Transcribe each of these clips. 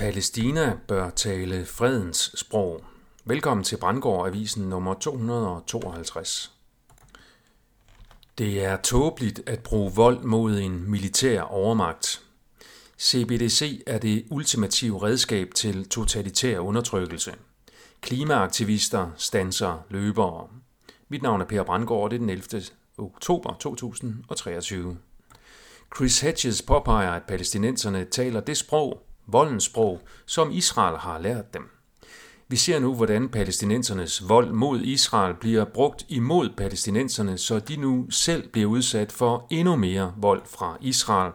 Palæstina bør tale fredens sprog. Velkommen til Brandgård Avisen nummer 252. Det er tåbeligt at bruge vold mod en militær overmagt. CBDC er det ultimative redskab til totalitær undertrykkelse. Klimaaktivister stanser løbere. Mit navn er Per Brandgård, det er den 11. oktober 2023. Chris Hedges påpeger, at palæstinenserne taler det sprog, voldens sprog, som Israel har lært dem. Vi ser nu, hvordan palæstinensernes vold mod Israel bliver brugt imod palæstinenserne, så de nu selv bliver udsat for endnu mere vold fra Israel,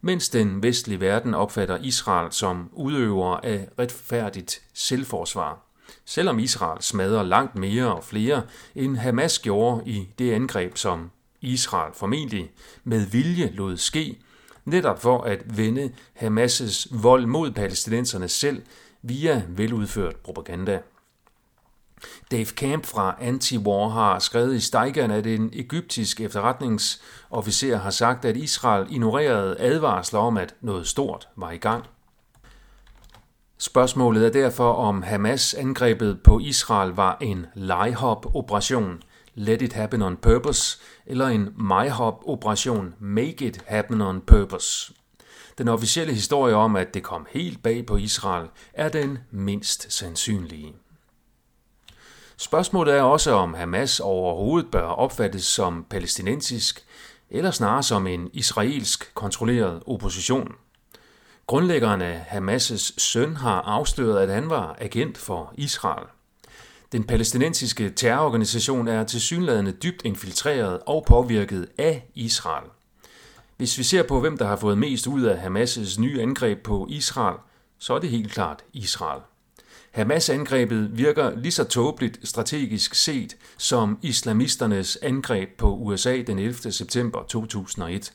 mens den vestlige verden opfatter Israel som udøver af retfærdigt selvforsvar. Selvom Israel smadrer langt mere og flere, end Hamas gjorde i det angreb, som Israel formentlig med vilje lod ske, netop for at vende Hamas' vold mod palæstinenserne selv via veludført propaganda. Dave Camp fra Anti-War har skrevet i Steigern, at en egyptisk efterretningsofficer har sagt, at Israel ignorerede advarsler om, at noget stort var i gang. Spørgsmålet er derfor, om Hamas angrebet på Israel var en lejhop-operation, Let It Happen on Purpose, eller en MyHop-operation Make It Happen on Purpose. Den officielle historie om, at det kom helt bag på Israel, er den mindst sandsynlige. Spørgsmålet er også, om Hamas overhovedet bør opfattes som palæstinensisk, eller snarere som en israelsk kontrolleret opposition. Grundlæggeren af Hamas' søn har afsløret, at han var agent for Israel. Den palæstinensiske terrororganisation er tilsyneladende dybt infiltreret og påvirket af Israel. Hvis vi ser på, hvem der har fået mest ud af Hamas' nye angreb på Israel, så er det helt klart Israel. Hamas-angrebet virker lige så tåbeligt strategisk set som islamisternes angreb på USA den 11. september 2001.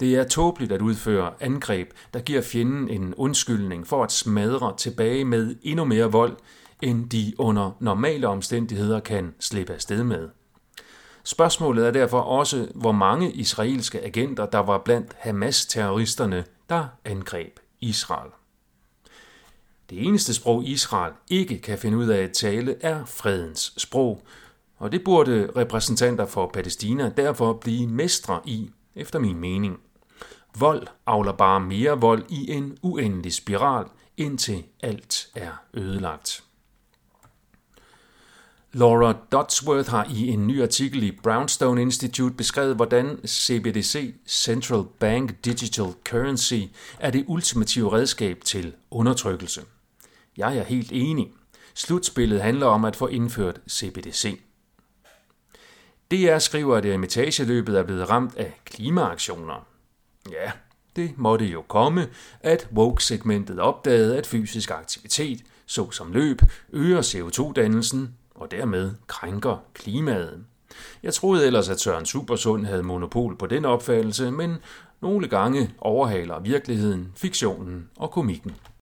Det er tåbeligt at udføre angreb, der giver fjenden en undskyldning for at smadre tilbage med endnu mere vold, end de under normale omstændigheder kan slippe afsted med. Spørgsmålet er derfor også, hvor mange israelske agenter, der var blandt Hamas-terroristerne, der angreb Israel. Det eneste sprog, Israel ikke kan finde ud af at tale, er fredens sprog, og det burde repræsentanter for Palæstina derfor blive mestre i, efter min mening. Vold avler bare mere vold i en uendelig spiral, indtil alt er ødelagt. Laura Dodsworth har i en ny artikel i Brownstone Institute beskrevet, hvordan CBDC, Central Bank Digital Currency, er det ultimative redskab til undertrykkelse. Jeg er helt enig. Slutspillet handler om at få indført CBDC. DR skriver, at ermitageløbet er blevet ramt af klimaaktioner. Ja, det måtte jo komme, at woke-segmentet opdagede, at fysisk aktivitet, såsom løb, øger CO2-dannelsen og dermed krænker klimaet. Jeg troede ellers, at Søren Supersund havde monopol på den opfattelse, men nogle gange overhaler virkeligheden, fiktionen og komikken.